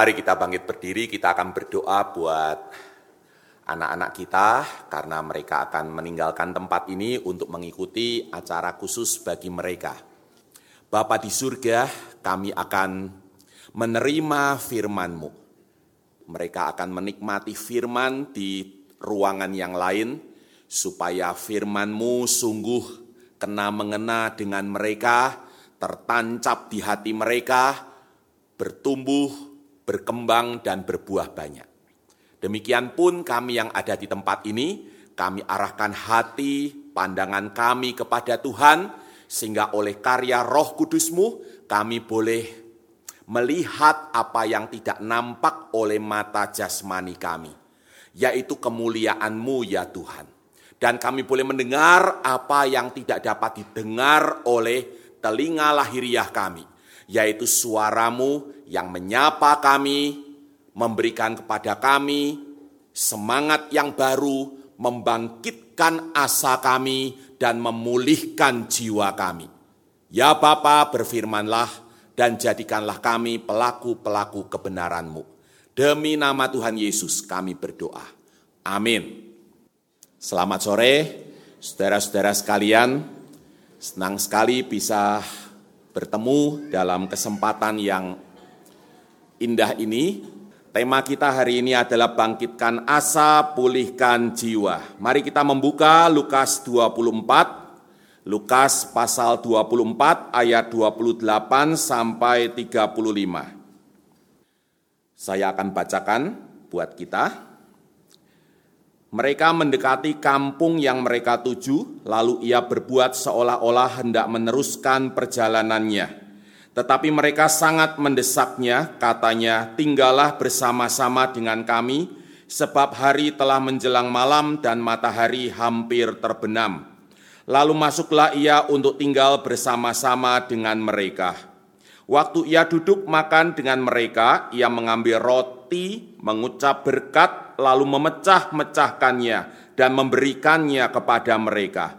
Mari kita bangkit berdiri, kita akan berdoa buat anak-anak kita karena mereka akan meninggalkan tempat ini untuk mengikuti acara khusus bagi mereka. Bapa di surga, kami akan menerima firman-Mu. Mereka akan menikmati firman di ruangan yang lain, supaya firman-Mu sungguh kena mengena dengan mereka, tertancap di hati mereka, bertumbuh, berkembang, dan berbuah banyak. Demikian pun kami yang ada di tempat ini, kami arahkan hati, pandangan kami kepada Tuhan, sehingga oleh karya roh kudusmu, kami boleh melihat apa yang tidak nampak oleh mata jasmani kami, yaitu kemuliaanmu ya Tuhan. Dan kami boleh mendengar apa yang tidak dapat didengar oleh telinga lahiriah kami, yaitu suaramu yang menyapa kami, memberikan kepada kami semangat yang baru, membangkitkan asa kami, dan memulihkan jiwa kami. Ya Bapa, berfirmanlah dan jadikanlah kami pelaku-pelaku kebenaranmu. Demi nama Tuhan Yesus kami berdoa. Amin. Selamat sore, saudara-saudara sekalian. Senang sekali bisa bertemu dalam kesempatan yang indah ini. Tema kita hari ini adalah bangkitkan asa, pulihkan jiwa. Mari kita membuka Lukas 24, Lukas pasal 24 ayat 28 sampai 35. Saya akan bacakan buat kita. Mereka mendekati kampung yang mereka tuju, lalu ia berbuat seolah-olah hendak meneruskan perjalanannya. Tetapi mereka sangat mendesaknya, katanya, tinggallah bersama-sama dengan kami, sebab hari telah menjelang malam dan matahari hampir terbenam. Lalu masuklah ia untuk tinggal bersama-sama dengan mereka. Waktu ia duduk makan dengan mereka, ia mengambil roti, mengucap berkat, lalu memecah-mecahkannya dan memberikannya kepada mereka.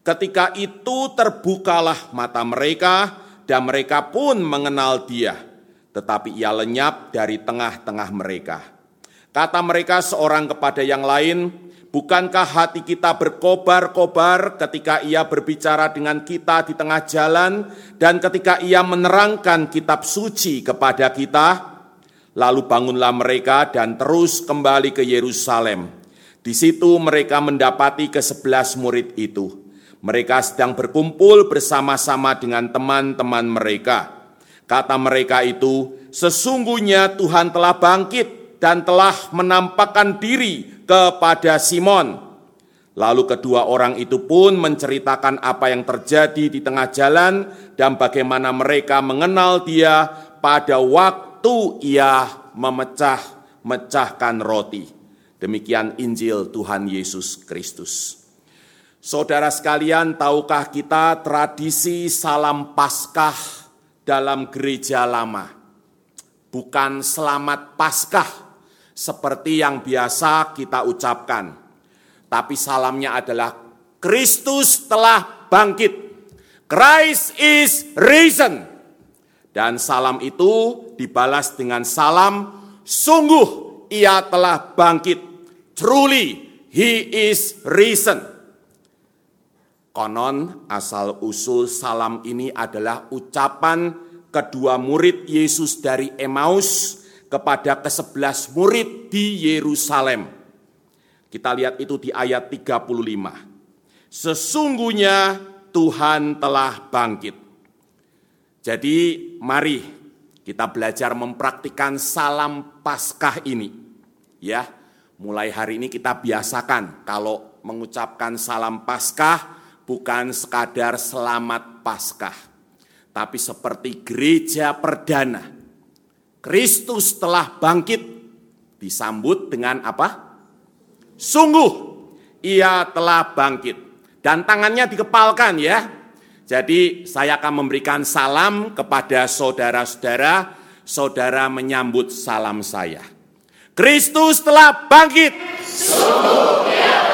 Ketika itu terbukalah mata mereka, dan mereka pun mengenal dia, tetapi ia lenyap dari tengah-tengah mereka. Kata mereka seorang kepada yang lain, bukankah hati kita berkobar-kobar ketika ia berbicara dengan kita di tengah jalan dan ketika ia menerangkan kitab suci kepada kita? Lalu bangunlah mereka dan terus kembali ke Yerusalem. Di situ mereka mendapati ke sebelas murid itu mereka sedang berkumpul bersama-sama dengan teman-teman mereka. Kata mereka itu, sesungguhnya Tuhan telah bangkit dan telah menampakkan diri kepada Simon. Lalu kedua orang itu pun menceritakan apa yang terjadi di tengah jalan dan bagaimana mereka mengenal dia pada waktu ia memecah-mecahkan roti. Demikian Injil Tuhan Yesus Kristus. Saudara sekalian, tahukah kita tradisi salam Paskah dalam gereja lama? Bukan selamat Paskah seperti yang biasa kita ucapkan, tapi salamnya adalah Kristus telah bangkit. Christ is risen. Dan salam itu dibalas dengan salam, sungguh ia telah bangkit. Truly, he is risen. Konon asal usul salam ini adalah ucapan kedua murid Yesus dari Emmaus kepada kesebelas murid di Yerusalem. Kita lihat itu di ayat 35. Sesungguhnya Tuhan telah bangkit. Jadi mari kita belajar mempraktikkan salam Paskah ini. Ya, mulai hari ini kita biasakan kalau mengucapkan salam Paskah bukan sekadar selamat Paskah, tapi seperti gereja perdana. Kristus telah bangkit, disambut dengan apa? Sungguh, ia telah bangkit. Dan tangannya dikepalkan ya. Jadi saya akan memberikan salam kepada saudara-saudara, saudara menyambut salam saya. Kristus telah bangkit. Sungguh, ia.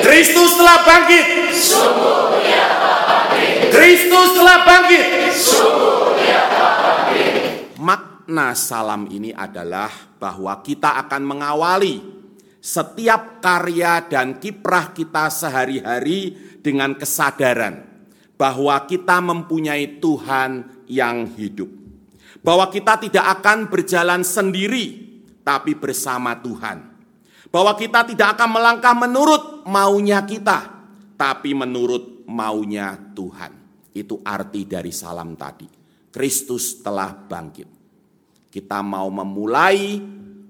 Kristus telah bangkit. Sungguh. Kristus telah bangkit. Sungguh bangkit. makna salam ini adalah bahwa kita akan mengawali setiap karya dan kiprah kita sehari-hari dengan kesadaran bahwa kita mempunyai Tuhan yang hidup. Bahwa kita tidak akan berjalan sendiri, tapi bersama Tuhan. Bahwa kita tidak akan melangkah menurut maunya kita, tapi menurut maunya Tuhan. Itu arti dari salam tadi. Kristus telah bangkit. Kita mau memulai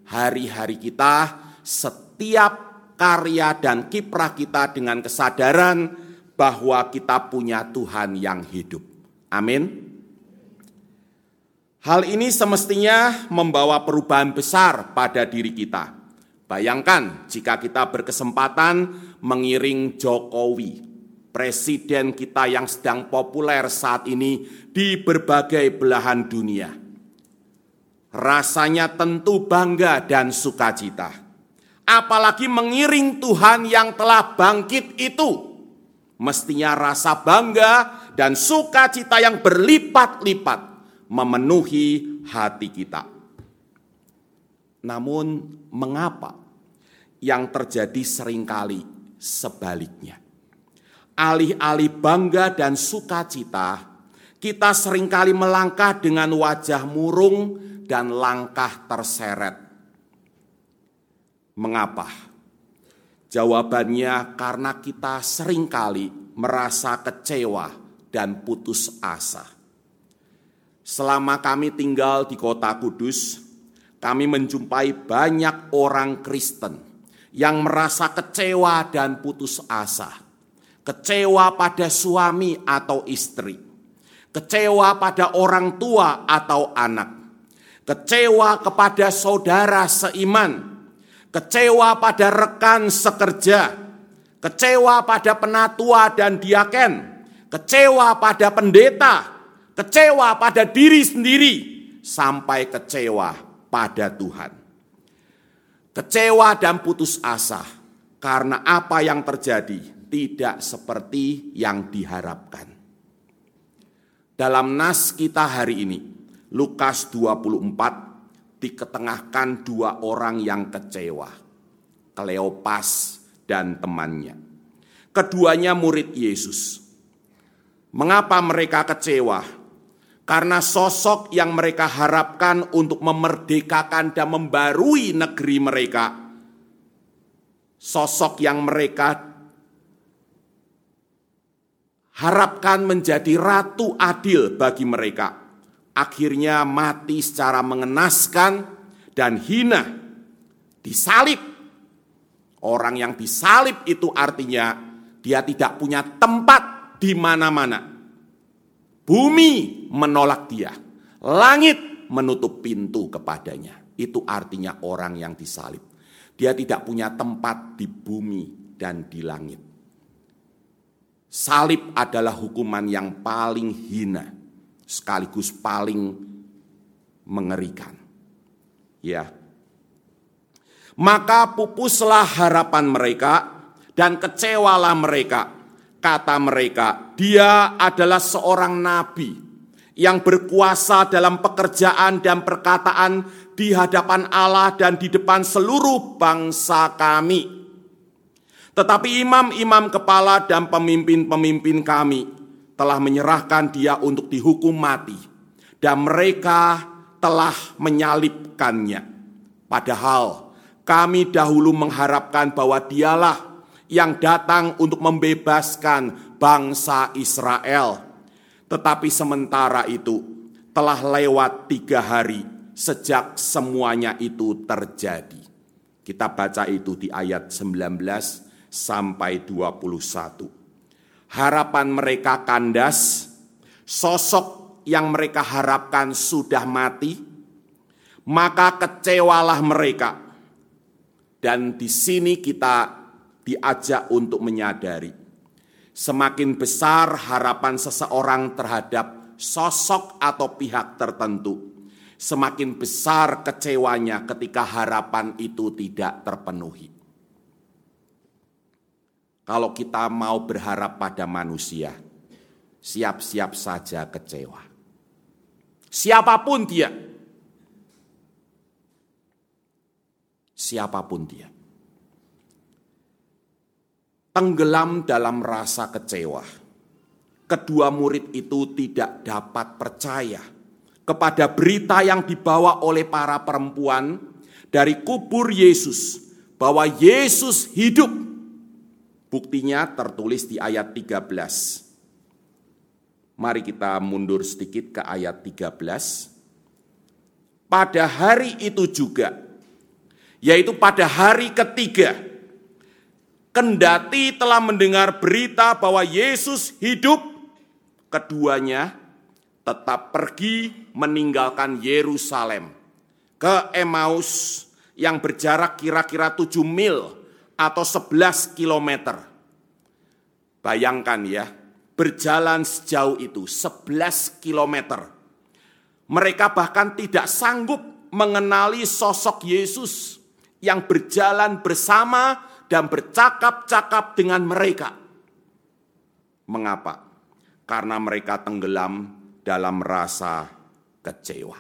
hari-hari kita setiap karya dan kiprah kita dengan kesadaran bahwa kita punya Tuhan yang hidup. Amin. Hal ini semestinya membawa perubahan besar pada diri kita. Bayangkan jika kita berkesempatan mengiring Jokowi, presiden kita yang sedang populer saat ini di berbagai belahan dunia. Rasanya tentu bangga dan sukacita. Apalagi mengiring Tuhan yang telah bangkit itu. Mestinya rasa bangga dan sukacita yang berlipat-lipat memenuhi hati kita. Namun, mengapa yang terjadi sering kali sebaliknya? Alih-alih bangga dan sukacita, kita sering kali melangkah dengan wajah murung dan langkah terseret. Mengapa? Jawabannya karena kita sering kali merasa kecewa dan putus asa Selama kami tinggal di kota Kudus, kami menjumpai banyak orang Kristen yang merasa kecewa dan putus asa. Kecewa pada suami atau istri, kecewa pada orang tua atau anak, kecewa kepada saudara seiman, kecewa pada rekan sekerja, kecewa pada penatua dan diaken, kecewa pada pendeta, kecewa pada diri sendiri, sampai kecewa pada Tuhan. Kecewa dan putus asa karena apa yang terjadi tidak seperti yang diharapkan. Dalam nas kita hari ini, Lukas 24 diketengahkan dua orang yang kecewa, Kleopas dan temannya. Keduanya murid Yesus. Mengapa mereka kecewa? Karena sosok yang mereka harapkan untuk memerdekakan dan membarui negeri mereka, sosok yang mereka harapkan menjadi ratu adil bagi mereka, akhirnya mati secara mengenaskan dan hina, disalib. Orang yang disalib itu artinya dia tidak punya tempat di mana-mana Bumi menolak dia. Langit menutup pintu kepadanya. Itu artinya orang yang disalib. Dia tidak punya tempat di bumi dan di langit. Salib adalah hukuman yang paling hina, sekaligus paling mengerikan. Ya. Maka pupuslah harapan mereka dan kecewalah mereka Kata mereka, dia adalah seorang nabi yang berkuasa dalam pekerjaan dan perkataan di hadapan Allah dan di depan seluruh bangsa kami. Tetapi imam-imam kepala dan pemimpin-pemimpin kami telah menyerahkan dia untuk dihukum mati. Dan mereka telah menyalibkannya. Padahal kami dahulu mengharapkan bahwa dialah yang datang untuk membebaskan bangsa Israel. Tetapi sementara itu telah lewat tiga hari sejak semuanya itu terjadi. Kita baca itu di ayat 19 sampai 21. Harapan mereka kandas, sosok yang mereka harapkan sudah mati, maka kecewalah mereka. Dan di sini kita diajak untuk menyadari semakin besar harapan seseorang terhadap sosok atau pihak tertentu, semakin besar kecewanya ketika harapan itu tidak terpenuhi. Kalau kita mau berharap pada manusia, siap-siap saja kecewa. Siapa pun dia, siapa pun dia. Tenggelam dalam rasa kecewa. Kedua murid itu tidak dapat percaya kepada berita yang dibawa oleh para perempuan dari kubur Yesus bahwa Yesus hidup. Buktinya tertulis di ayat 13. Mari kita mundur sedikit ke ayat 13. Pada hari itu juga, yaitu pada hari ketiga, kendati telah mendengar berita bahwa Yesus hidup, keduanya tetap pergi meninggalkan Yerusalem ke Emmaus yang berjarak kira-kira 7 mil atau 11 kilometer. Bayangkan ya, berjalan sejauh itu 11 kilometer. Mereka bahkan tidak sanggup mengenali sosok Yesus yang berjalan bersama dan bercakap-cakap dengan mereka. Mengapa? Karena mereka tenggelam dalam rasa kecewa.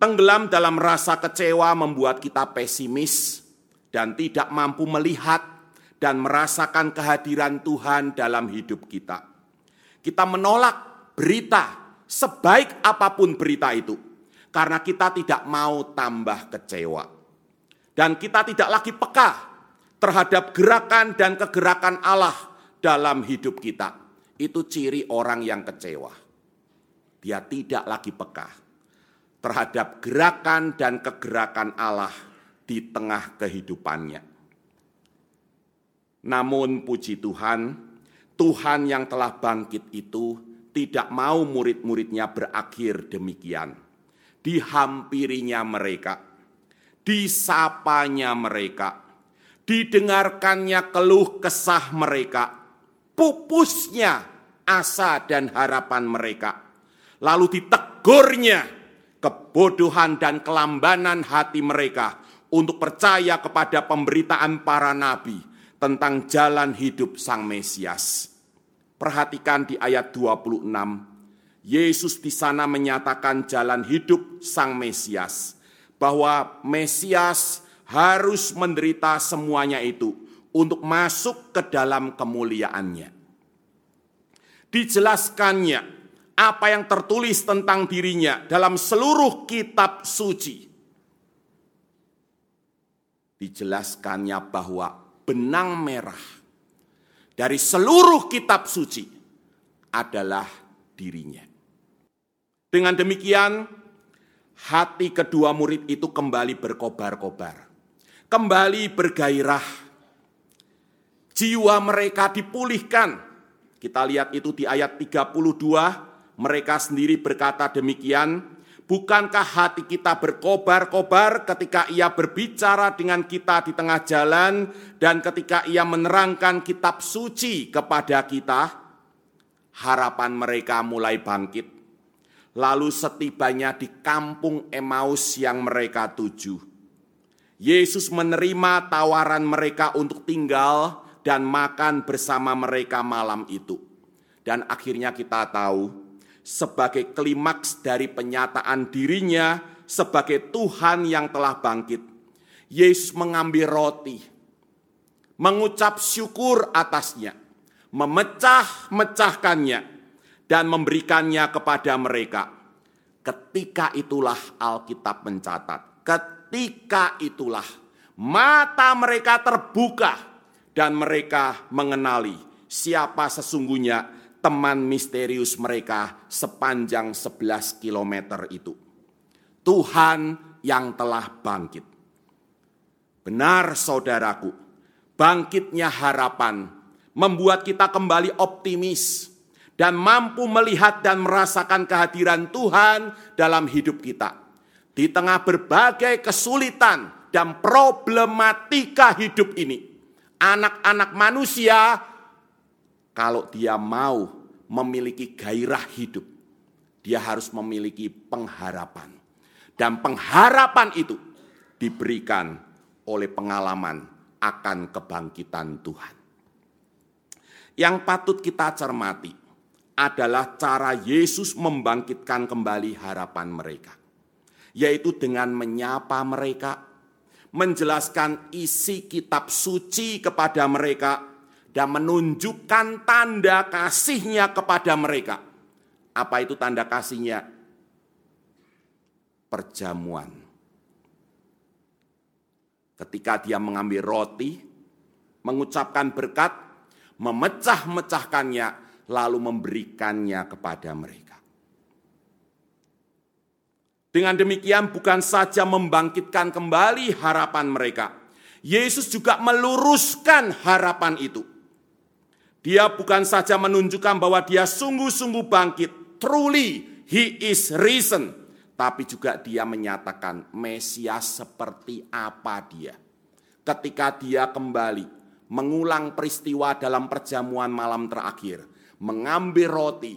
Tenggelam dalam rasa kecewa membuat kita pesimis dan tidak mampu melihat dan merasakan kehadiran Tuhan dalam hidup kita. Kita menolak berita, sebaik apa pun berita itu, karena kita tidak mau tambah kecewa, dan kita tidak lagi peka terhadap gerakan dan kegerakan Allah dalam hidup kita itu ciri orang yang kecewa. Dia tidak lagi peka terhadap gerakan dan kegerakan Allah di tengah kehidupannya. Namun puji Tuhan, Tuhan yang telah bangkit itu tidak mau murid-muridnya berakhir demikian. Dihampirinya mereka, disapanya mereka, didengarkannya keluh kesah mereka, pupusnya asa dan harapan mereka. Lalu ditegurnya kebodohan dan kelambanan hati mereka untuk percaya kepada pemberitaan para nabi tentang jalan hidup Sang Mesias. Perhatikan di ayat 26, Yesus di sana menyatakan jalan hidup Sang Mesias, bahwa Mesias harus menderita semuanya itu untuk masuk ke dalam kemuliaannya dijelaskannya apa yang tertulis tentang dirinya dalam seluruh kitab suci. Dijelaskannya bahwa benang merah dari seluruh kitab suci adalah dirinya. Dengan demikian, hati kedua murid itu kembali berkobar-kobar, kembali bergairah. Jiwa mereka dipulihkan kita lihat itu di ayat 32, mereka sendiri berkata demikian, Bukankah hati kita berkobar-kobar ketika ia berbicara dengan kita di tengah jalan dan ketika ia menerangkan kitab suci kepada kita? Harapan mereka mulai bangkit. Lalu setibanya di kampung Emmaus yang mereka tuju. Yesus menerima tawaran mereka untuk tinggal dan makan bersama mereka malam itu. Dan akhirnya kita tahu, sebagai klimaks dari penyataan dirinya sebagai Tuhan yang telah bangkit, Yesus mengambil roti, mengucap syukur atasnya, memecah-mecahkannya, dan memberikannya kepada mereka. Ketika itulah Alkitab mencatat, ketika itulah mata mereka terbuka dan mereka mengenali siapa sesungguhnya teman misterius mereka sepanjang 11 kilometer itu. Tuhan yang telah bangkit. Benar saudaraku, bangkitnya harapan membuat kita kembali optimis dan mampu melihat dan merasakan kehadiran Tuhan dalam hidup kita. Di tengah berbagai kesulitan dan problematika hidup ini, anak-anak manusia kalau dia mau memiliki gairah hidup, dia harus memiliki pengharapan. Dan pengharapan itu diberikan oleh pengalaman akan kebangkitan Tuhan. Yang patut kita cermati adalah cara Yesus membangkitkan kembali harapan mereka, yaitu dengan menyapa mereka, menjelaskan isi kitab suci kepada mereka, dan menunjukkan tanda kasihnya kepada mereka. Apa itu tanda kasihnya? Perjamuan. Ketika dia mengambil roti, mengucapkan berkat, memecah-mecahkannya, lalu memberikannya kepada mereka. Dengan demikian bukan saja membangkitkan kembali harapan mereka, Yesus juga meluruskan harapan itu. Dia bukan saja menunjukkan bahwa dia sungguh-sungguh bangkit, truly he is risen, tapi juga dia menyatakan Mesias seperti apa dia. Ketika dia kembali mengulang peristiwa dalam perjamuan malam terakhir, mengambil roti,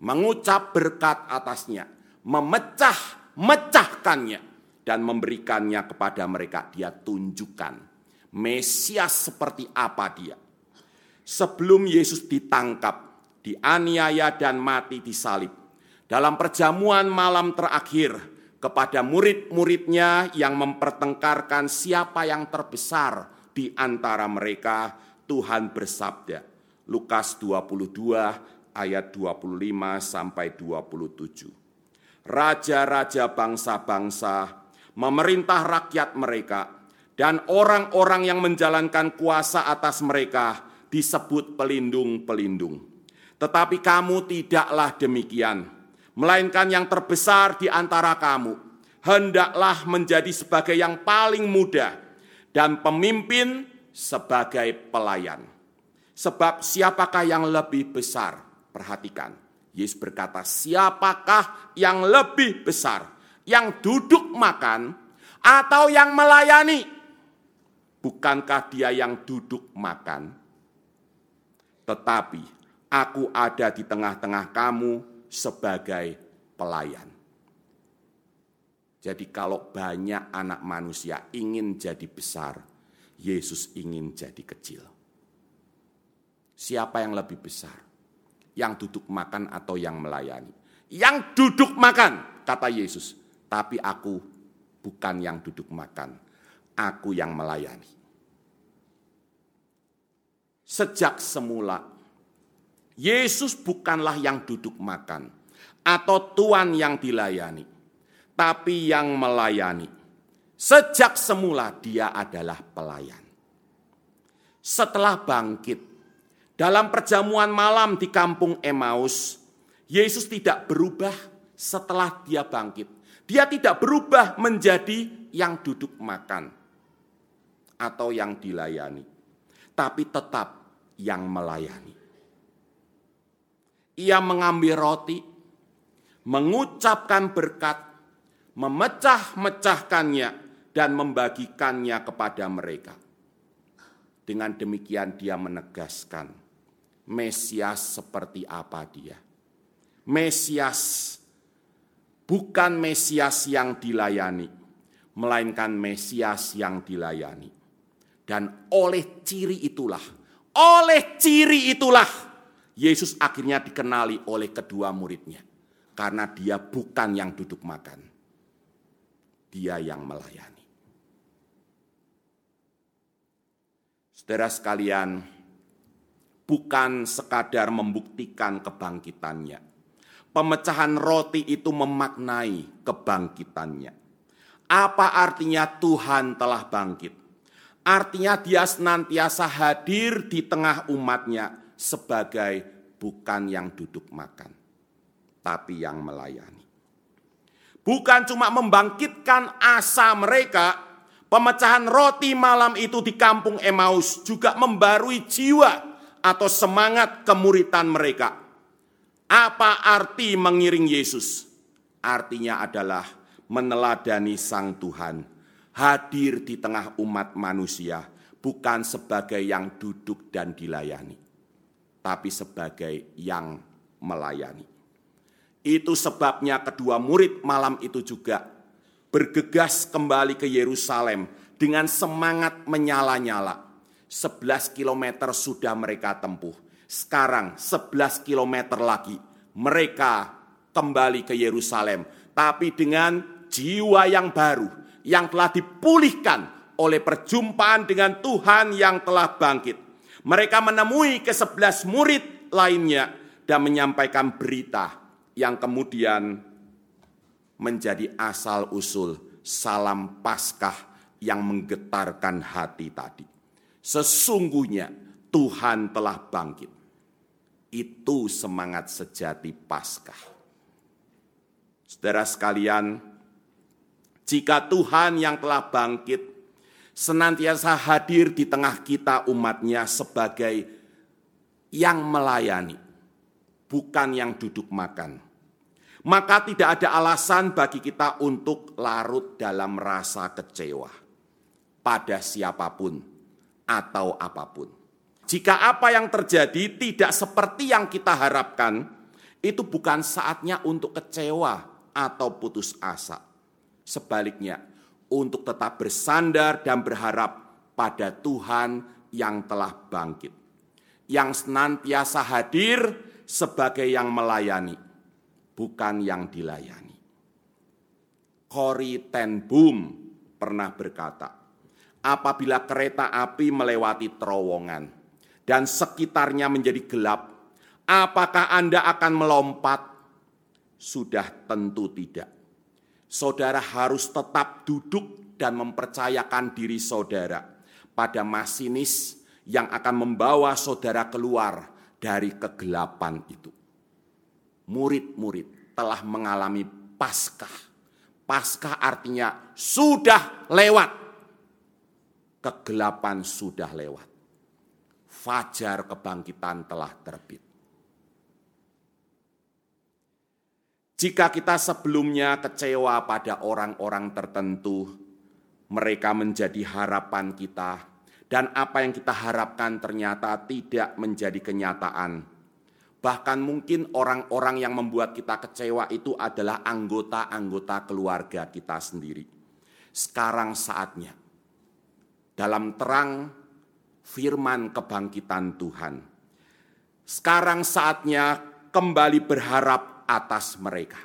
mengucap berkat atasnya, memecah-mecahkannya dan memberikannya kepada mereka. Dia tunjukkan Mesias seperti apa dia. Sebelum Yesus ditangkap, dianiaya dan mati di salib. Dalam perjamuan malam terakhir kepada murid-muridnya yang mempertengkarkan siapa yang terbesar di antara mereka, Tuhan bersabda. Lukas 22 ayat 25 sampai 27 raja-raja bangsa-bangsa, memerintah rakyat mereka, dan orang-orang yang menjalankan kuasa atas mereka disebut pelindung-pelindung. Tetapi kamu tidaklah demikian, melainkan yang terbesar di antara kamu, hendaklah menjadi sebagai yang paling muda, dan pemimpin sebagai pelayan. Sebab siapakah yang lebih besar? Perhatikan, Yesus berkata, siapakah yang lebih besar? Yang duduk makan atau yang melayani? Bukankah dia yang duduk makan? Tetapi aku ada di tengah-tengah kamu sebagai pelayan. Jadi kalau banyak anak manusia ingin jadi besar, Yesus ingin jadi kecil. Siapa yang lebih besar? yang duduk makan atau yang melayani. Yang duduk makan, kata Yesus. Tapi aku bukan yang duduk makan, aku yang melayani. Sejak semula, Yesus bukanlah yang duduk makan atau Tuhan yang dilayani, tapi yang melayani. Sejak semula dia adalah pelayan. Setelah bangkit, dalam perjamuan malam di kampung Emmaus, Yesus tidak berubah setelah dia bangkit. Dia tidak berubah menjadi yang duduk makan atau yang dilayani, tapi tetap yang melayani. Ia mengambil roti, mengucapkan berkat, memecah-mecahkannya, dan membagikannya kepada mereka. Dengan demikian, dia menegaskan Mesias seperti apa dia. Mesias bukan Mesias yang dilayani, melainkan Mesias yang dilayani. Dan oleh ciri itulah, oleh ciri itulah Yesus akhirnya dikenali oleh kedua muridnya. Karena dia bukan yang duduk makan. Dia yang melayani. Saudara sekalian, bukan sekadar membuktikan kebangkitannya. Pemecahan roti itu memaknai kebangkitannya. Apa artinya Tuhan telah bangkit? Artinya dia senantiasa hadir di tengah umatnya sebagai bukan yang duduk makan, tapi yang melayani. Bukan cuma membangkitkan asa mereka, pemecahan roti malam itu di kampung Emmaus juga membarui jiwa atau semangat kemuritan mereka. Apa arti mengiring Yesus? Artinya adalah meneladani Sang Tuhan, hadir di tengah umat manusia, bukan sebagai yang duduk dan dilayani, tapi sebagai yang melayani. Itu sebabnya kedua murid malam itu juga bergegas kembali ke Yerusalem dengan semangat menyala-nyala 11 km sudah mereka tempuh. Sekarang 11 km lagi mereka kembali ke Yerusalem. Tapi dengan jiwa yang baru, yang telah dipulihkan oleh perjumpaan dengan Tuhan yang telah bangkit. Mereka menemui ke sebelas murid lainnya dan menyampaikan berita yang kemudian menjadi asal-usul salam Paskah yang menggetarkan hati tadi. Sesungguhnya Tuhan telah bangkit. Itu semangat sejati Paskah. Saudara sekalian, jika Tuhan yang telah bangkit senantiasa hadir di tengah kita umatnya sebagai yang melayani, bukan yang duduk makan. Maka tidak ada alasan bagi kita untuk larut dalam rasa kecewa pada siapa pun atau apa pun. Jika apa yang terjadi tidak seperti yang kita harapkan, itu bukan saatnya untuk kecewa atau putus asa. Sebaliknya, untuk tetap bersandar dan berharap pada Tuhan yang telah bangkit, yang senantiasa hadir sebagai yang melayani, bukan yang dilayani. Cory ten Boom pernah berkata, apabila kereta api melewati terowongan, dan sekitarnya menjadi gelap, apakah Anda akan melompat? Sudah tentu tidak. Saudara harus tetap duduk dan mempercayakan diri saudara pada masinis yang akan membawa saudara keluar dari kegelapan itu. Murid-murid telah mengalami paskah. Paskah artinya sudah lewat. Kegelapan sudah lewat fajar kebangkitan telah terbit. Jika kita sebelumnya kecewa pada orang-orang tertentu, mereka menjadi harapan kita, dan apa yang kita harapkan ternyata tidak menjadi kenyataan. Bahkan mungkin orang-orang yang membuat kita kecewa itu adalah anggota-anggota keluarga kita sendiri. Sekarang saatnya, dalam terang firman kebangkitan Tuhan. Sekarang saatnya kembali berharap atas mereka.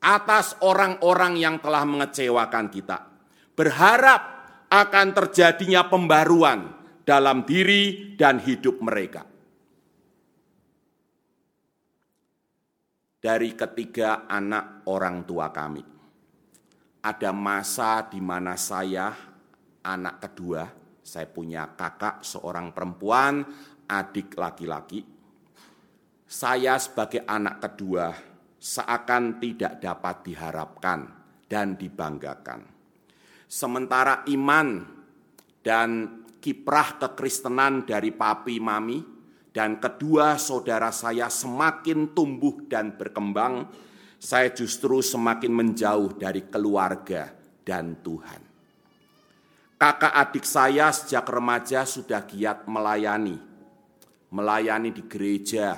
Atas orang-orang yang telah mengecewakan kita. Berharap akan terjadinya pembaruan dalam diri dan hidup mereka. Dari ketiga anak orang tua kami, ada masa di mana saya, anak kedua, saya punya kakak seorang perempuan, adik laki-laki. Saya sebagai anak kedua seakan tidak dapat diharapkan dan dibanggakan. Sementara iman dan kiprah kekristenan dari papi mami dan kedua saudara saya semakin tumbuh dan berkembang, saya justru semakin menjauh dari keluarga dan Tuhan. Kakak adik saya sejak remaja sudah giat melayani. Melayani di gereja,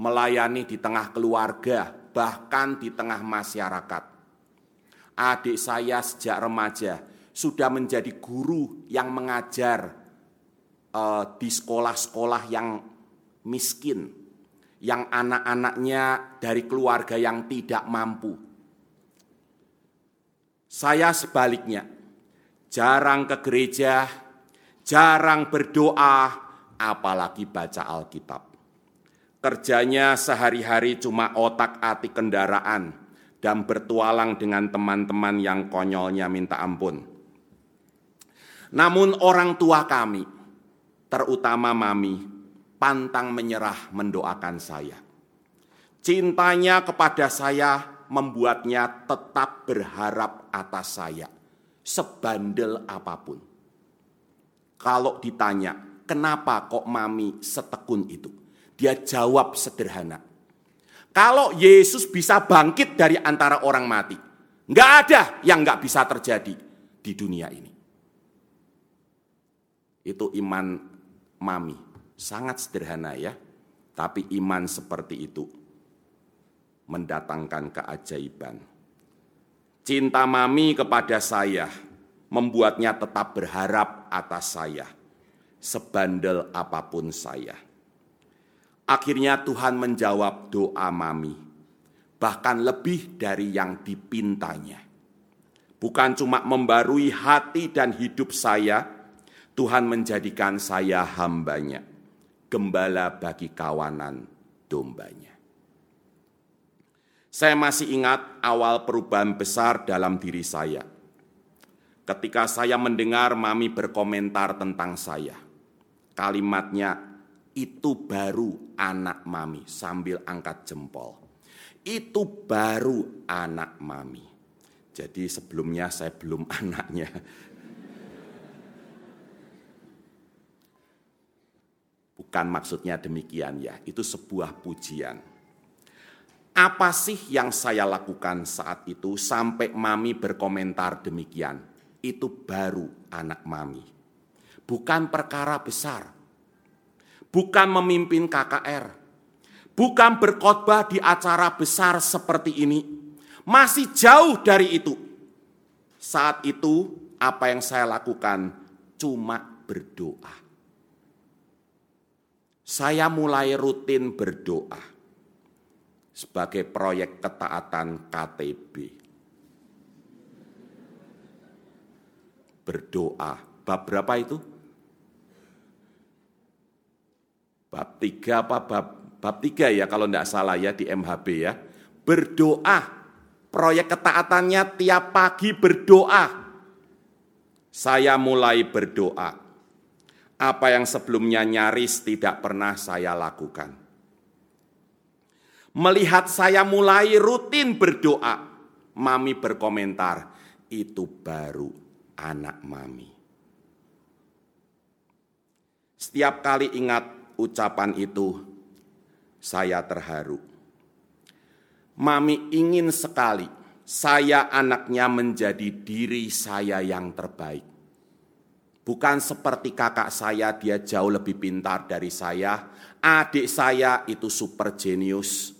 melayani di tengah keluarga, bahkan di tengah masyarakat. Adik saya sejak remaja sudah menjadi guru yang mengajar uh, di sekolah-sekolah yang miskin, yang anak-anaknya dari keluarga yang tidak mampu. Saya sebaliknya, jarang ke gereja, jarang berdoa, apalagi baca Alkitab. Kerjanya sehari-hari cuma otak-atik kendaraan dan bertualang dengan teman-teman yang konyolnya minta ampun. Namun orang tua kami, terutama mami, pantang menyerah mendoakan saya. Cintanya kepada saya membuatnya tetap berharap atas saya sebandel apa pun. Kalau ditanya, kenapa kok mami setekun itu? Dia jawab sederhana. Kalau Yesus bisa bangkit dari antara orang mati, nggak ada yang nggak bisa terjadi di dunia ini. Itu iman mami, sangat sederhana ya. Tapi iman seperti itu mendatangkan keajaiban. Cinta mami kepada saya membuatnya tetap berharap atas saya, sebandel apa pun saya. Akhirnya Tuhan menjawab doa mami, bahkan lebih dari yang dipintanya. bukan cuma membarui hati dan hidup saya, Tuhan menjadikan saya hambanya, gembala bagi kawanan dombanya. Saya masih ingat awal perubahan besar dalam diri saya. Ketika saya mendengar mami berkomentar tentang saya, kalimatnya itu baru anak mami sambil angkat jempol. Itu baru anak mami. Jadi sebelumnya saya belum anaknya. Bukan maksudnya demikian ya, itu sebuah pujian. Apa sih yang saya lakukan saat itu sampai mami berkomentar demikian? Itu baru anak mami. Bukan perkara besar. Bukan memimpin KKR. Bukan berkhotbah di acara besar seperti ini masih jauh dari itu. Saat itu apa yang saya lakukan cuma berdoa. Saya mulai rutin berdoa sebagai proyek ketaatan KTB. Berdoa. Bab berapa itu? Bab tiga apa bab bab tiga ya kalau tidak salah ya di MHB ya. Berdoa Proyek ketaatannya tiap pagi berdoa. Saya mulai berdoa. Apa yang sebelumnya nyaris tidak pernah saya lakukan. Melihat saya mulai rutin berdoa, Mami berkomentar, itu baru anak Mami. Setiap kali ingat ucapan itu, saya terharu Mami ingin sekali saya anaknya menjadi diri saya yang terbaik. Bukan seperti kakak saya, dia jauh lebih pintar dari saya. Adik saya itu super jenius.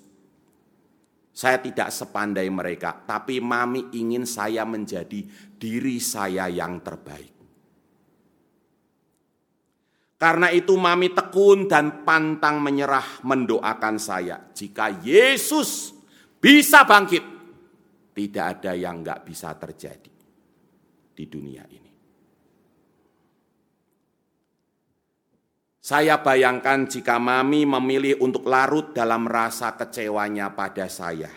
Saya tidak sepandai mereka, tapi mami ingin saya menjadi diri saya yang terbaik. Karena itu mami tekun dan pantang menyerah mendoakan saya. Jika Yesus bisa bangkit. Tidak ada yang nggak bisa terjadi di dunia ini. Saya bayangkan jika mami memilih untuk larut dalam rasa kecewanya pada saya.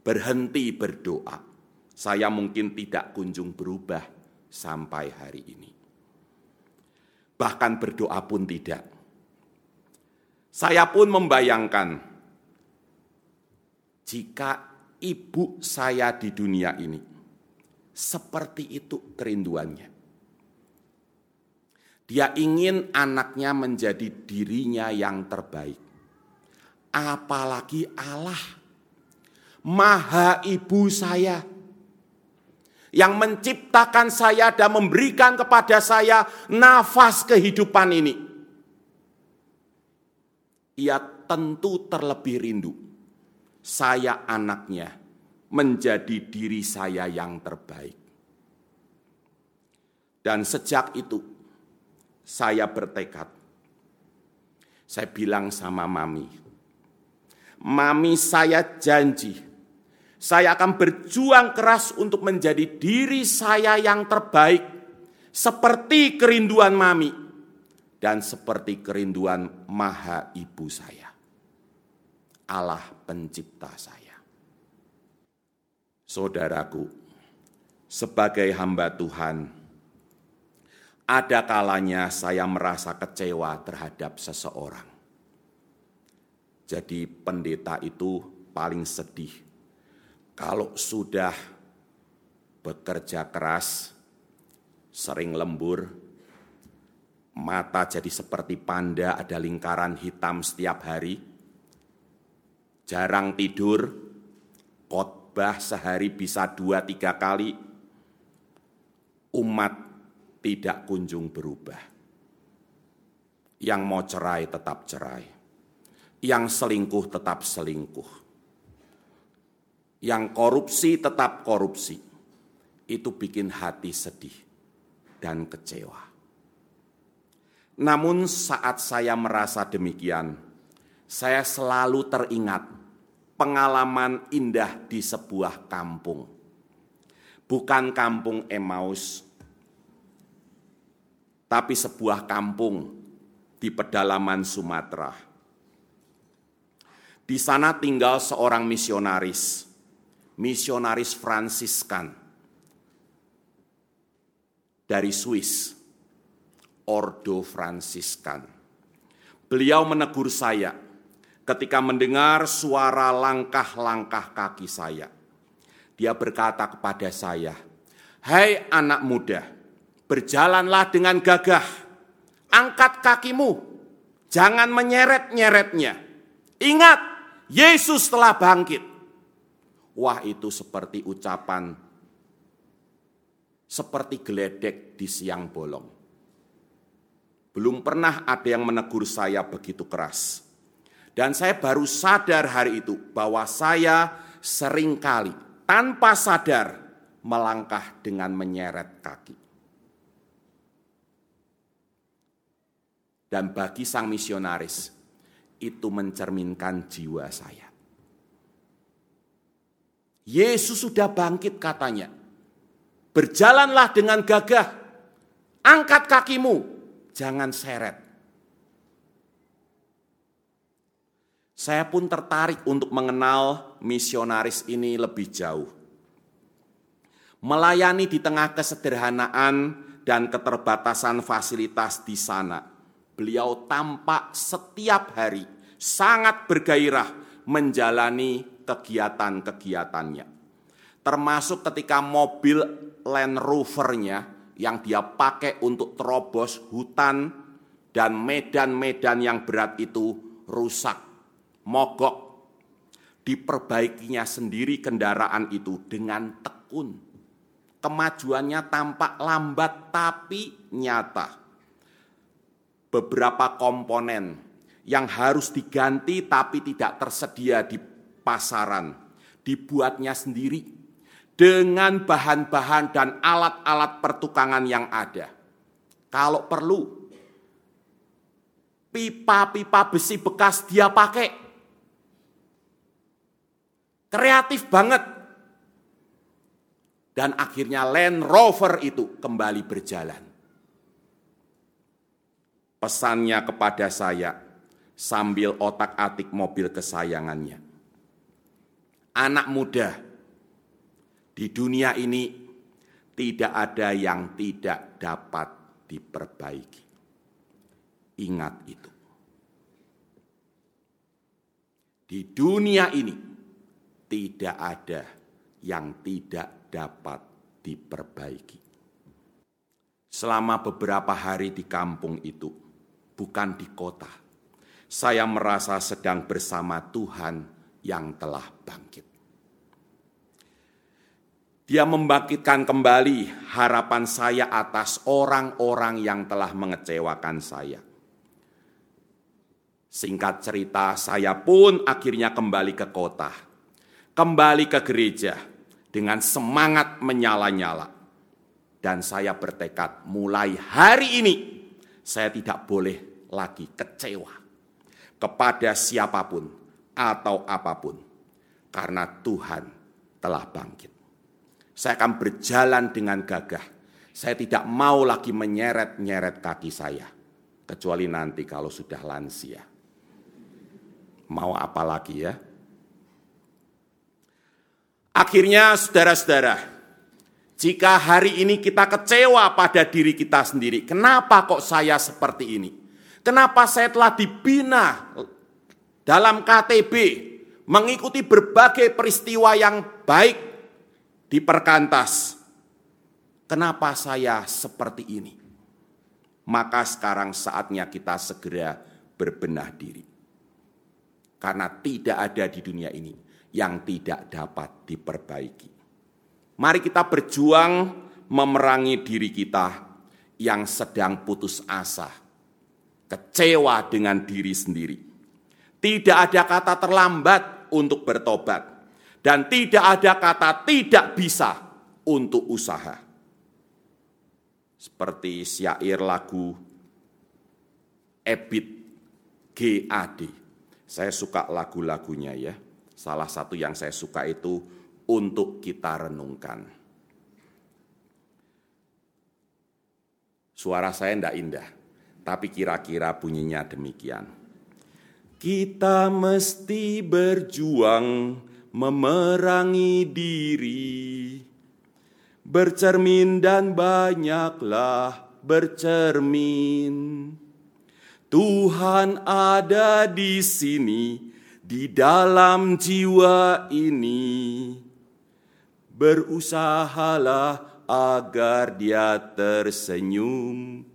Berhenti berdoa. Saya mungkin tidak kunjung berubah sampai hari ini. Bahkan berdoa pun tidak. Saya pun membayangkan jika ibu saya di dunia ini seperti itu kerinduannya. Dia ingin anaknya menjadi dirinya yang terbaik. Apalagi Allah, Maha Ibu saya, yang menciptakan saya dan memberikan kepada saya nafas kehidupan ini. Ia tentu terlebih rindu saya anaknya menjadi diri saya yang terbaik. Dan sejak itu saya bertekad. Saya bilang sama mami, mami saya janji, saya akan berjuang keras untuk menjadi diri saya yang terbaik, seperti kerinduan mami dan seperti kerinduan maha ibu saya. Allah pencipta saya. Saudaraku, sebagai hamba Tuhan, ada kalanya saya merasa kecewa terhadap seseorang. Jadi pendeta itu paling sedih kalau sudah bekerja keras, sering lembur, mata jadi seperti panda ada lingkaran hitam setiap hari, jarang tidur, khotbah sehari bisa dua tiga kali, umat tidak kunjung berubah. Yang mau cerai tetap cerai, yang selingkuh tetap selingkuh, yang korupsi tetap korupsi. Itu bikin hati sedih dan kecewa. Namun, saat saya merasa demikian, saya selalu teringat pengalaman indah di sebuah kampung. bukan kampung Emmaus, tapi sebuah kampung di pedalaman Sumatera. Di sana tinggal seorang misionaris, misionaris Fransiskan dari Swiss, Ordo Fransiskan. Beliau menegur saya ketika mendengar suara langkah-langkah kaki saya. Dia berkata kepada saya, "Hai anak muda, berjalanlah dengan gagah, angkat kakimu, jangan menyeret-nyeretnya. Ingat, Yesus telah bangkit." Wah, itu seperti ucapan seperti geledek di siang bolong. Belum pernah ada yang menegur saya begitu keras. Dan saya baru sadar hari itu bahwa saya sering kali tanpa sadar melangkah dengan menyeret kaki. Dan bagi sang misionaris, itu mencerminkan jiwa saya. Yesus sudah bangkit katanya. Berjalanlah dengan gagah, angkat kakimu, jangan seret. Saya pun tertarik untuk mengenal misionaris ini lebih jauh. Melayani di tengah kesederhanaan dan keterbatasan fasilitas di sana, beliau tampak setiap hari sangat bergairah menjalani kegiatan-kegiatannya. Termasuk ketika mobil Land Rovernya yang dia pakai untuk terobos hutan dan medan-medan yang berat itu rusak, mogok. Diperbaikinya sendiri kendaraan itu dengan tekun. Kemajuannya tampak lambat tapi nyata. Beberapa komponen yang harus diganti tapi tidak tersedia di pasaran dibuatnya sendiri dengan bahan-bahan dan alat-alat pertukangan yang ada. Kalau perlu, pipa-pipa besi bekas dia pakai. Kreatif banget. Dan akhirnya Land Rover itu kembali berjalan. Pesannya kepada saya sambil otak-atik mobil kesayangannya. Anak muda, di dunia ini tidak ada yang tidak dapat diperbaiki. Ingat itu. Di dunia ini tidak ada yang tidak dapat diperbaiki. Selama beberapa hari di kampung itu, bukan di kota, saya merasa sedang bersama Tuhan yang telah bangkit. Dia membangkitkan kembali harapan saya atas orang-orang yang telah mengecewakan saya. Singkat cerita, saya pun akhirnya kembali ke kota, kembali ke gereja dengan semangat menyala-nyala. Dan saya bertekad mulai hari ini saya tidak boleh lagi kecewa kepada siapa pun atau apa pun karena Tuhan telah bangkit. Saya akan berjalan dengan gagah. Saya tidak mau lagi menyeret-nyeret kaki saya. Kecuali nanti kalau sudah lansia. Mau apa lagi ya? Akhirnya saudara-saudara, jika hari ini kita kecewa pada diri kita sendiri, kenapa kok saya seperti ini? Kenapa saya telah dibina dalam KTB, mengikuti berbagai peristiwa yang baik di perkantas. Kenapa saya seperti ini? Maka sekarang saatnya kita segera berbenah diri. Karena tidak ada di dunia ini yang tidak dapat diperbaiki. Mari kita berjuang memerangi diri kita yang sedang putus asa, kecewa dengan diri sendiri. Tidak ada kata terlambat untuk bertobat, dan tidak ada kata tidak bisa untuk usaha. Seperti syair lagu Ebit GAD. Saya suka lagu-lagunya ya. Salah satu yang saya suka itu untuk kita renungkan. Suara saya tidak indah tapi kira-kira bunyinya demikian. Kita mesti berjuang memerangi diri, bercermin dan banyaklah bercermin. Tuhan ada di sini, di dalam jiwa ini. Berusahalah agar dia tersenyum.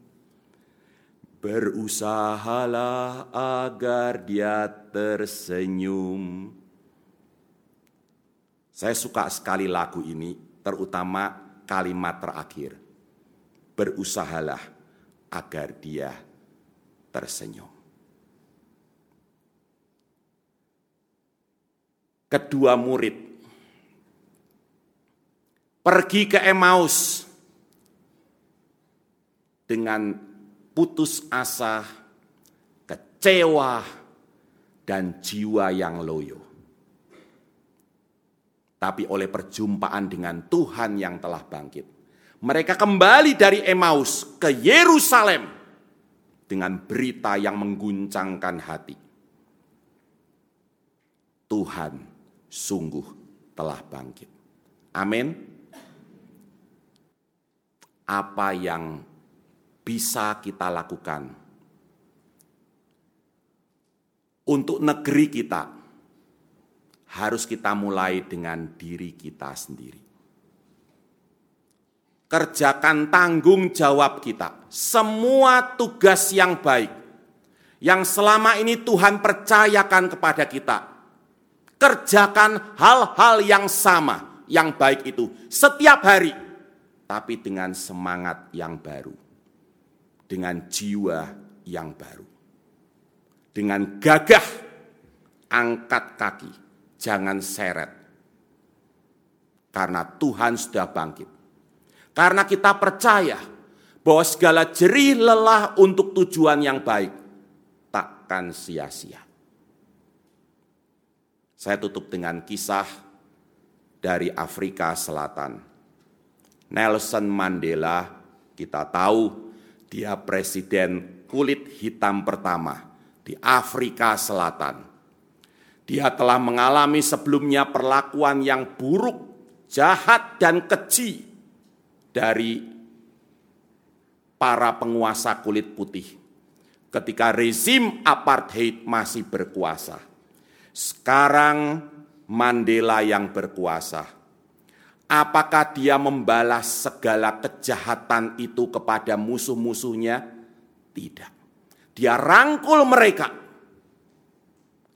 Berusahalah agar dia tersenyum. Saya suka sekali lagu ini, terutama kalimat terakhir. Berusahalah agar dia tersenyum. Kedua murid pergi ke Emmaus dengan putus asa, kecewa, dan jiwa yang loyo. Tapi oleh perjumpaan dengan Tuhan yang telah bangkit, mereka kembali dari Emmaus ke Yerusalem dengan berita yang mengguncangkan hati. Tuhan sungguh telah bangkit. Amin apa yang bisa kita lakukan untuk negeri kita harus kita mulai dengan diri kita sendiri. Kerjakan tanggung jawab kita, semua tugas yang baik yang selama ini Tuhan percayakan kepada kita. Kerjakan hal-hal yang sama, yang baik itu setiap hari tapi dengan semangat yang baru, dengan jiwa yang baru, dengan gagah angkat kaki, jangan seret, karena Tuhan sudah bangkit. Karena kita percaya bahwa segala jerih lelah untuk tujuan yang baik takkan sia-sia. Saya tutup dengan kisah dari Afrika Selatan Nelson Mandela, kita tahu dia presiden kulit hitam pertama di Afrika Selatan. Dia telah mengalami sebelumnya perlakuan yang buruk, jahat, dan keji dari para penguasa kulit putih ketika rezim apartheid masih berkuasa. Sekarang Mandela yang berkuasa Apakah dia membalas segala kejahatan itu kepada musuh-musuhnya? Tidak. Dia rangkul mereka.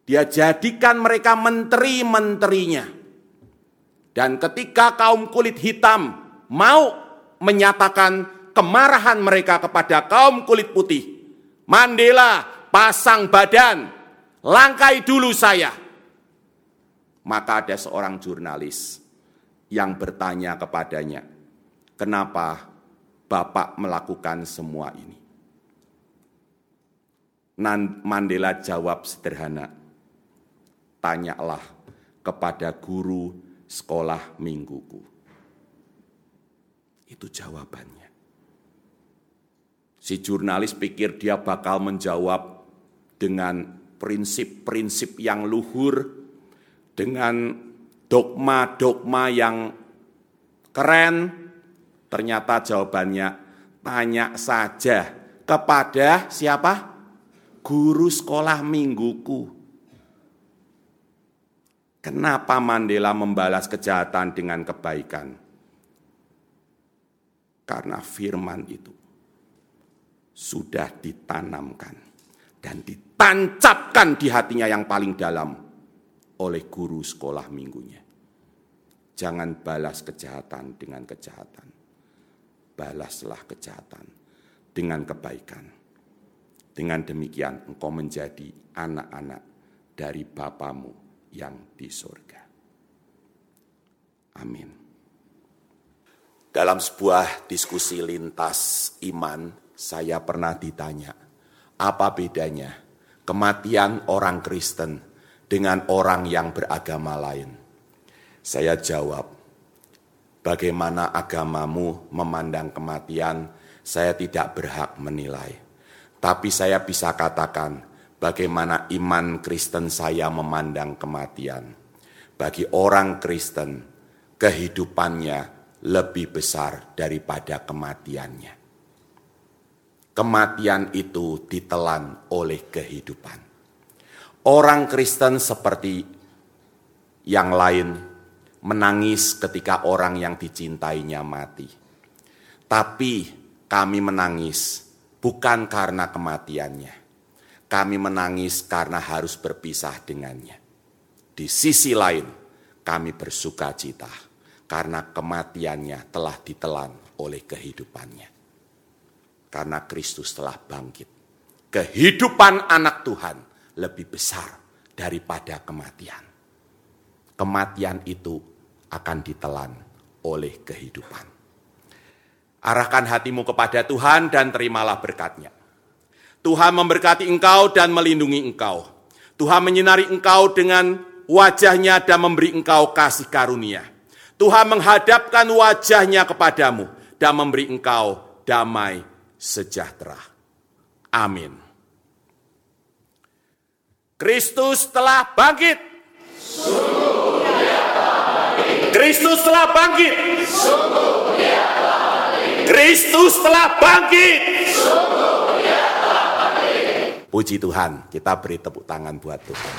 Dia jadikan mereka menteri-menterinya. Dan ketika kaum kulit hitam mau menyatakan kemarahan mereka kepada kaum kulit putih, Mandela pasang badan, langkai dulu saya. Maka ada seorang jurnalis yang bertanya kepadanya, "Kenapa Bapak melakukan semua ini?" Mandela jawab sederhana, "Tanyalah kepada guru sekolah mingguku." Itu jawabannya. Si jurnalis pikir dia bakal menjawab dengan prinsip-prinsip yang luhur, dengan dogma-dogma yang keren, ternyata jawabannya tanya saja kepada siapa? Guru sekolah mingguku. Kenapa Mandela membalas kejahatan dengan kebaikan? Karena firman itu sudah ditanamkan dan ditancapkan di hatinya yang paling dalam oleh guru sekolah minggunya. Jangan balas kejahatan dengan kejahatan. Balaslah kejahatan dengan kebaikan. Dengan demikian engkau menjadi anak-anak dari Bapamu yang di sorga. Amin. Dalam sebuah diskusi lintas iman, saya pernah ditanya, apa bedanya kematian orang Kristen dengan orang yang beragama lain? Saya jawab, bagaimana agamamu memandang kematian Saya tidak berhak menilai. Tapi saya bisa katakan bagaimana iman Kristen saya memandang kematian. Bagi orang Kristen, kehidupannya lebih besar daripada kematiannya. Kematian itu ditelan oleh kehidupan. Orang Kristen seperti yang lain menangis ketika orang yang dicintainya mati. Tapi kami menangis bukan karena kematiannya. Kami menangis karena harus berpisah dengannya. Di sisi lain, kami bersuka cita karena kematiannya telah ditelan oleh kehidupannya. Karena Kristus telah bangkit. Kehidupan anak Tuhan lebih besar daripada kematian. Kematian itu akan ditelan oleh kehidupan. Arahkan hatimu kepada Tuhan dan terimalah berkatnya. Tuhan memberkati engkau dan melindungi engkau. Tuhan menyinari engkau dengan wajahnya dan memberi engkau kasih karunia. Tuhan menghadapkan wajahnya kepadamu dan memberi engkau damai sejahtera. Amin. Kristus telah bangkit. Kristus telah bangkit. Kristus telah bangkit. Puji Tuhan, kita beri tepuk tangan buat Tuhan.